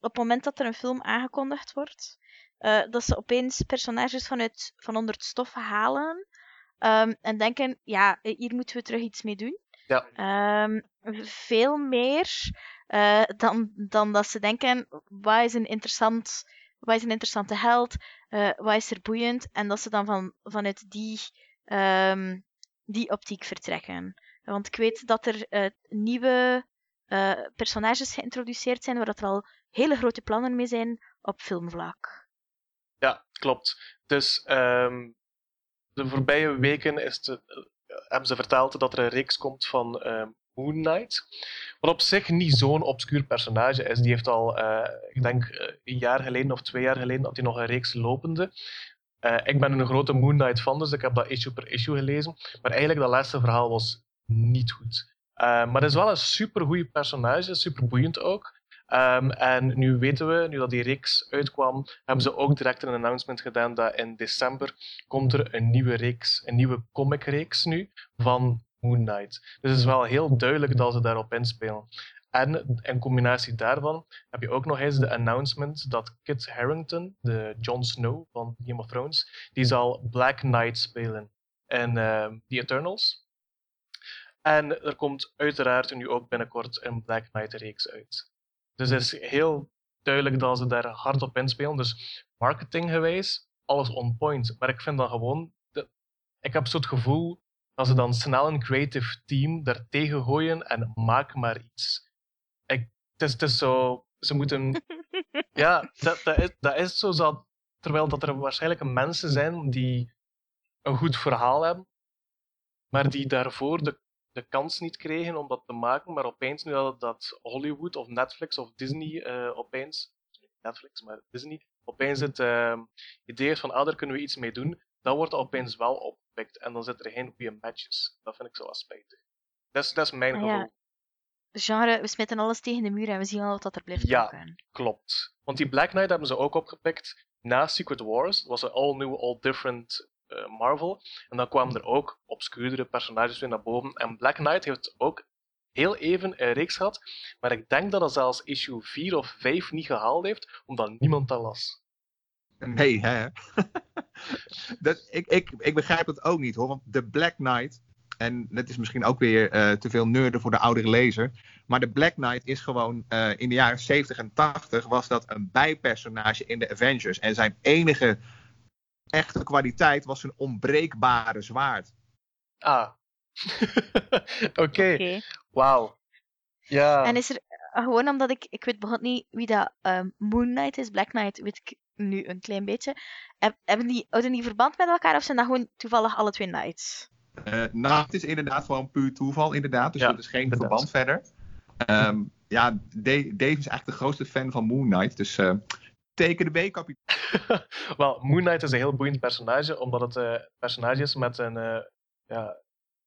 op het moment dat er een film aangekondigd wordt, eh, dat ze opeens personages vanuit, van onder het stof halen ehm, en denken, ja, hier moeten we terug iets mee doen. Ja. Veel meer eh, dan, dan dat ze denken, wat is een, interessant, wat is een interessante held, eh, wat is er boeiend, en dat ze dan van, vanuit die, ehm, die optiek vertrekken. Want ik weet dat er eh, nieuwe eh, personages geïntroduceerd zijn waar dat er al hele grote plannen mee zijn op filmvlak. Ja, klopt. Dus ehm, de voorbije weken is eh, hebben ze verteld dat er een reeks komt van ehm, Moon Knight. Wat op zich niet zo'n obscuur personage is. Die heeft al, ik denk, een jaar geleden of twee jaar geleden had hij nog een reeks lopende. Eh, ik ben een grote Moon Knight fan, dus ik heb dat issue per issue gelezen. Maar eigenlijk, dat laatste verhaal was niet goed. Eh, maar het is wel een supergoeie personage, super boeiend ook. Ehm, en nu weten we, nu dat die reeks uitkwam, hebben ze ook direct een announcement gedaan dat in december komt er een nieuwe reeks, een nieuwe comicreeks nu, van Moon Knight. Dus het is wel heel duidelijk dat ze daarop inspelen. En in combinatie daarvan heb je ook nog eens de announcement dat Kit Harington, de Jon Snow van Game of Thrones, die zal Black Knight spelen in ehm, The Eternals. En er komt uiteraard nu ook binnenkort een Black Knight reeks uit. Dus het is heel duidelijk dat ze daar hard op inspelen. Dus marketinggewijs, alles on point. Maar ik vind dan gewoon, de, ik heb zo het gevoel dat ze dan snel een creative team daar tegen gooien en maak maar iets. Het, is, het is zo, ze moeten, [laughs] ja, dat, dat, is, dat is zo, dat, terwijl dat er waarschijnlijk mensen zijn die een goed verhaal hebben, maar die daarvoor de, de kans niet kregen om dat te maken, maar opeens nu dat, dat Hollywood of Netflix of Disney uh, opeens, Netflix, maar Disney, opeens het uh, idee is van, ah, daar kunnen we iets mee doen, dan wordt dat opeens wel opgepikt en dan zitten er geen goede matches. Dat vind ik zo spijtig. Dat is, dat is mijn gevoel. ja. Genre, we smitten alles tegen de muur en we zien wel wat er blijft Ja. plakken. Klopt. Want die Black Knight hebben ze ook opgepikt na Secret Wars. Dat was een all new, all different eh, Marvel. En dan kwamen er ook obscuurdere personages weer naar boven. En Black Knight heeft ook heel even een reeks gehad. Maar ik denk dat dat zelfs issue 4 of 5 niet gehaald heeft, omdat niemand dat las. Nee, hè? [laughs] dat, ik, ik, ik begrijp dat ook niet hoor. Want de Black Knight. En dat is misschien ook weer eh, te veel nerden voor de oudere lezer. Maar de Black Knight is gewoon eh, in de jaren 70 en 80 was dat een bijpersonage in de Avengers. En zijn enige echte kwaliteit was zijn onbreekbare zwaard. Ah. [laughs] Oké, Oké. wauw. Ja. En is er, eh, gewoon omdat ik, ik weet bijvoorbeeld niet wie dat ehm, Moon Knight is, Black Knight weet ik nu een klein beetje. Heb, hebben die, houden die verband met elkaar of zijn dat gewoon toevallig alle twee Knights? Eh, nou, het is inderdaad gewoon puur toeval, inderdaad. Dus Ja, er is geen inderdaad. verband verder. Ehm, ja, Da- Dave is eigenlijk de grootste fan van Moon Knight. Dus eh, teken de B, kapitein. [laughs] Wel, Moon Knight is een heel boeiend personage, omdat het een personage is met een, eh, ja,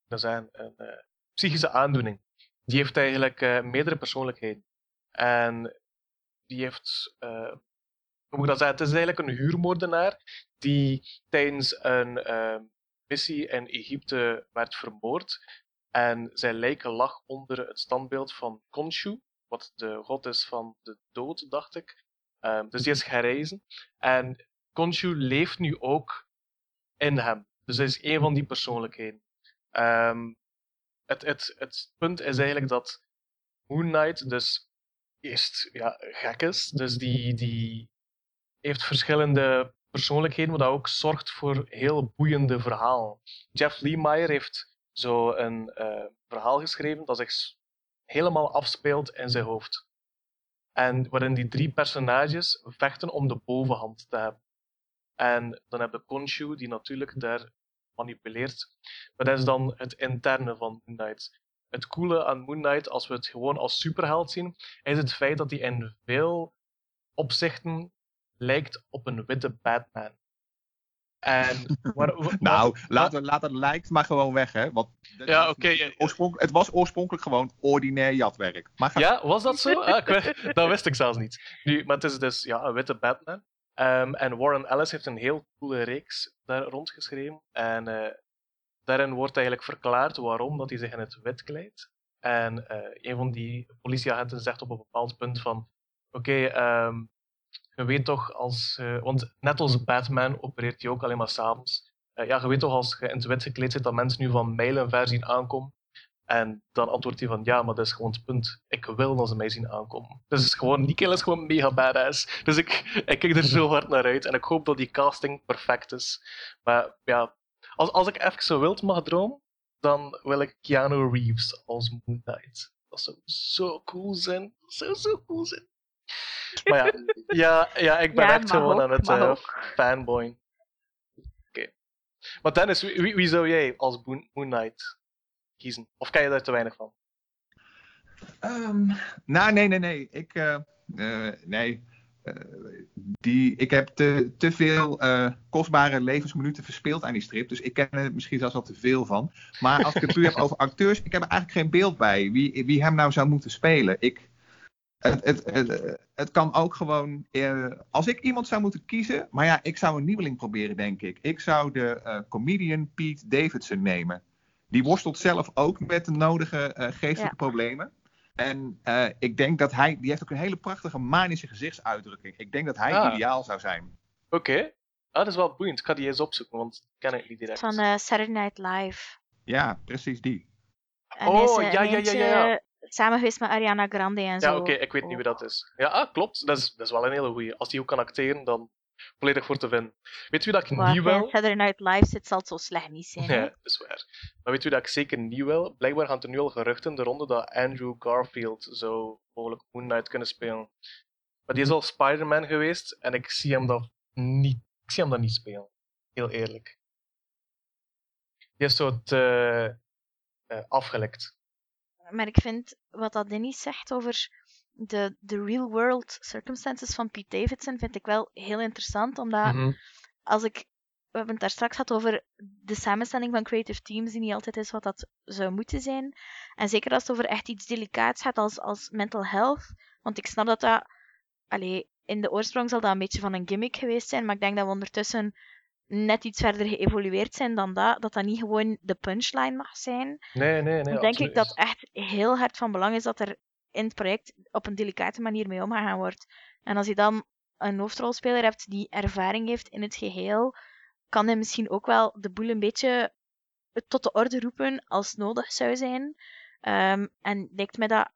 dat zijn, een eh, psychische aandoening. Die heeft eigenlijk eh, meerdere persoonlijkheden. En die heeft, eh, hoe moet ik dat zeggen, het is eigenlijk een huurmoordenaar die tijdens een eh, missie in Egypte werd vermoord. En zijn lijken lag onder het standbeeld van Khonshu, wat de god is van de dood, dacht ik. Ehm, dus die is gereizen. En Khonshu leeft nu ook in hem. Dus hij is één van die persoonlijkheden. Ehm, het, het, het punt is eigenlijk dat Moon Knight dus eerst ja, gek is. Dus die, die heeft verschillende persoonlijkheden, wat ook zorgt voor heel boeiende verhalen. Jeff Lemire heeft zo een eh, verhaal geschreven dat zich helemaal afspeelt in zijn hoofd. En waarin die drie personages vechten om de bovenhand te hebben. En dan heb je Khonshu, die natuurlijk daar manipuleert. Maar dat is dan het interne van Moon Knight. Het coole aan Moon Knight, als we het gewoon als superheld zien, is het feit dat hij in veel opzichten lijkt op een witte Batman. En [laughs] waar, Nou, laat, laat het lijkt maar gewoon weg, hè. Want Ja, oké, ja. Het was oorspronkelijk gewoon ordinair jatwerk. Maar ga- Ja, was dat zo? Ah, ik [laughs] dat wist ik zelfs niet. Nu, maar het is dus ja, een witte Batman. Ehm, en Warren Ellis heeft een heel coole reeks daar rondgeschreven. En eh, daarin wordt eigenlijk verklaard waarom dat hij zich in het wit kleidt. En eh, een van die politieagenten zegt op een bepaald punt van... Oké, ehm, je weet toch als... eh, want net als Batman opereert hij ook alleen maar s'avonds. Eh ja, je weet toch als je in het wit gekleed zit dat mensen nu van mijlen ver zien aankomen. En dan antwoordt hij van ja, maar dat is gewoon het punt. Ik wil dat ze mij zien aankomen. Dus gewoon, is gewoon mega badass. Dus ik, ik kijk er zo [laughs] hard naar uit en ik hoop dat die casting perfect is. Maar ja, als, als ik even zo wild mag dromen, dan wil ik Keanu Reeves als Moon Knight. Dat zou zo cool zijn. Dat zou zo cool zijn. Maar ja, [laughs] ja, ja ik ben Ja, echt gewoon ook, aan het mag eh, ook. fanboy. Oké. Maar Dennis, wie, wie, wie zou jij als Moon, Moon Knight kiezen? Of ken je daar te weinig van? Ehm, nou, nee, nee, nee. Ik, eh, eh, nee. Eh, die, ik heb te, te veel eh, kostbare levensminuten verspeeld aan die strip. Dus ik ken er misschien zelfs al te veel van. Maar als ik het puur heb [laughs] over acteurs, ik heb er eigenlijk geen beeld bij wie, wie hem nou zou moeten spelen. Ik, het, het, het, het kan ook gewoon. eh, als ik iemand zou moeten kiezen. Maar ja, ik zou een nieuweling proberen, denk ik. Ik zou de eh, comedian Pete Davidson nemen. Die worstelt zelf ook met de nodige eh, geestelijke Ja. problemen. En eh, ik denk dat hij. Die heeft ook een hele prachtige manische gezichtsuitdrukking. Ik denk dat hij Ah. ideaal zou zijn. Oké. Ah, dat is wel boeiend. Ik ga die eens opzoeken, want ik ken ik niet direct. Van eh, Saturday Night Live. Ja, precies die. En Oh, ja, ja, ja, ja, Samen geweest met Ariana Grande en zo. Ja, oké, ik weet niet wie dat is. Ja, ah, klopt. Dat is, dat is wel een hele goeie. Als die ook kan acteren, dan volledig voor te vinden. Weet wie dat ik niet wil? Saturday Night Live zit, zal het zo slecht niet zijn. Nee, dat is waar. Maar weet wie dat ik zeker niet wil? Blijkbaar gaan er nu al geruchten de ronde dat Andrew Garfield zou mogelijk Moon Knight kunnen spelen. Maar die is al Spider-Man geweest en ik zie hem dat niet, ik zie hem dat niet spelen. Heel eerlijk. die is zo te uh, afgelekt. Maar ik vind wat dat Dennis zegt over de, de real world circumstances van Pete Davidson, vind ik wel heel interessant. Omdat Mhm. als ik. We hebben het daar straks gehad over de samenstelling van creative teams, die niet altijd is wat dat zou moeten zijn. En zeker als het over echt iets delicaats gaat als, als mental health. Want ik snap dat dat. Allee, in de oorsprong zal dat een beetje van een gimmick geweest zijn, maar ik denk dat we ondertussen net iets verder geëvolueerd zijn dan dat. Dat dat niet gewoon de punchline mag zijn. Nee, nee, nee. Dan denk ik dat echt heel hard van belang is dat er in het project op een delicate manier mee omgegaan wordt. En als je dan een hoofdrolspeler hebt die ervaring heeft in het geheel, kan hij misschien ook wel de boel een beetje tot de orde roepen als nodig zou zijn. Ehm, en lijkt me dat.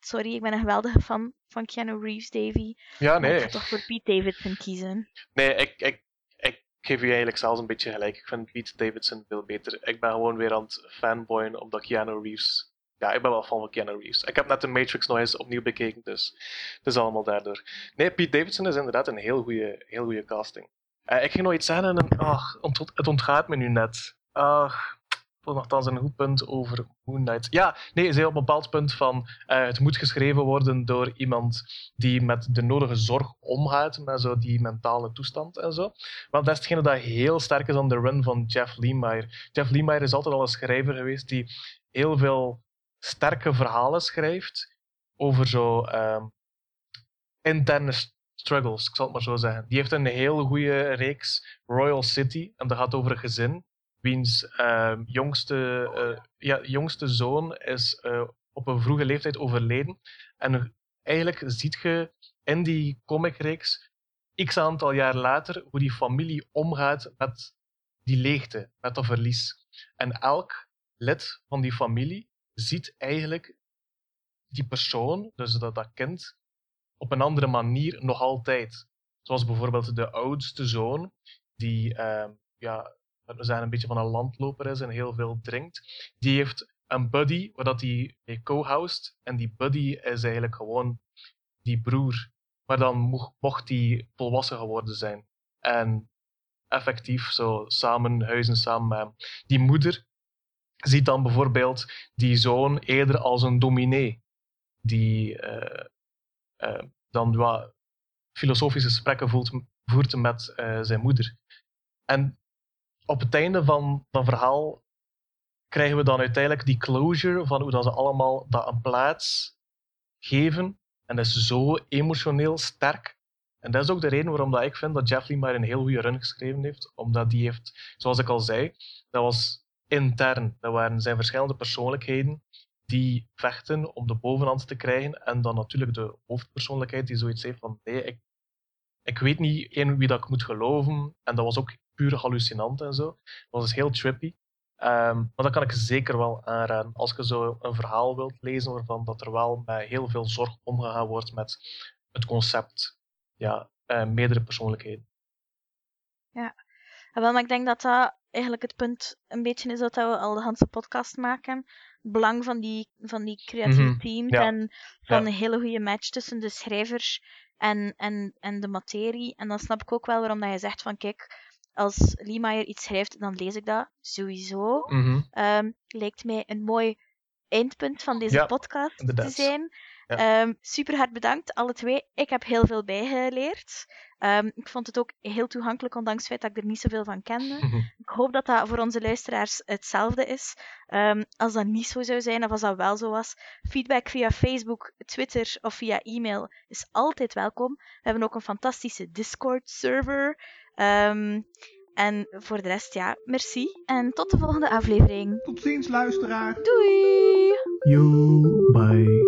Sorry, ik ben een geweldige fan van Keanu Reeves, Davy. Ja, Maar ik nee. ga toch voor Pete Davidson kiezen. Nee, ik, ik geef u eigenlijk zelfs een beetje gelijk. Ik vind Pete Davidson veel beter. Ik ben gewoon weer aan het fanboyen omdat Keanu Reeves... Ja, ik ben wel fan van Keanu Reeves. Ik heb net de Matrix nog eens opnieuw bekeken, dus het is allemaal daardoor. Nee, Pete Davidson is inderdaad een heel goede heel goede casting. Eh, ik ging nog iets zeggen en ach, het ontgaat me nu net. Ach, nogthans een goed punt over Moon Knight. Ja, nee, ze op een bepaald punt van eh, het moet geschreven worden door iemand die met de nodige zorg omgaat, met zo die mentale toestand en zo. Want dat is hetgene dat heel sterk is aan de run van Jeff Lemire. Jeff Lemire is altijd al een schrijver geweest die heel veel sterke verhalen schrijft over zo ehm, interne struggles, ik zal het maar zo zeggen. Die heeft een heel goede reeks, Royal City, en dat gaat over een gezin wiens ehm, jongste, eh, ja, jongste zoon is eh, op een vroege leeftijd overleden. En eigenlijk ziet je in die comicreeks x aantal jaar later hoe die familie omgaat met die leegte, met dat verlies. En elk lid van die familie ziet eigenlijk die persoon, dus dat, dat kind, op een andere manier nog altijd. Zoals bijvoorbeeld de oudste zoon, die ehm, ja, we zeggen een beetje van een landloper is en heel veel drinkt. Die heeft een buddy waar dat hij mee co-houst. En die buddy is eigenlijk gewoon die broer. Maar dan mocht, die volwassen geworden zijn. En effectief zo samen huizen samen met. Die moeder ziet dan bijvoorbeeld die zoon eerder als een dominee. Die eh, eh, dan wat filosofische gesprekken voert met eh, zijn moeder. En op het einde van dat verhaal krijgen we dan uiteindelijk die closure van hoe dat ze allemaal dat een plaats geven. En dat is zo emotioneel sterk. En dat is ook de reden waarom dat ik vind dat Jeff Lemire een heel goede run geschreven heeft. Omdat die heeft, zoals ik al zei, dat was intern. Dat waren zijn verschillende persoonlijkheden die vechten om de bovenhand te krijgen. En dan natuurlijk de hoofdpersoonlijkheid die zoiets heeft van nee, ik, ik weet niet in wie dat ik moet geloven. En dat was ook puur hallucinant en zo. Dat dus heel trippy. Ehm, maar dat kan ik zeker wel aanraden. Als je zo een verhaal wilt lezen waarvan dat er wel met heel veel zorg omgegaan wordt met het concept. Ja, eh, meerdere persoonlijkheden. Ja, wel, maar ik denk dat dat eigenlijk het punt een beetje is dat we al de Hanse podcast maken. Het belang van die, van die creatieve Mhm, teams ja. en van Ja. een hele goede match tussen de schrijvers en, en, en de materie. En dan snap ik ook wel waarom dat je zegt van kijk, als Liemeyer iets schrijft, dan lees ik dat sowieso. Mhm. Ehm, lijkt mij een mooi eindpunt van deze Ja, podcast inderdaad. te zijn. Ja. Ehm, super hard bedankt, alle twee. Ik heb heel veel bijgeleerd. Ehm, ik vond het ook heel toegankelijk, ondanks het feit dat ik er niet zoveel van kende. Ik hoop dat dat voor onze luisteraars hetzelfde is. Als dat niet zo zou zijn, of als dat wel zo was, feedback via Facebook, Twitter of via e-mail is altijd welkom. We hebben ook een fantastische Discord-server. Ehm, en voor de rest, ja, merci. En tot de volgende aflevering. Tot ziens, luisteraar. Doei! You, bye.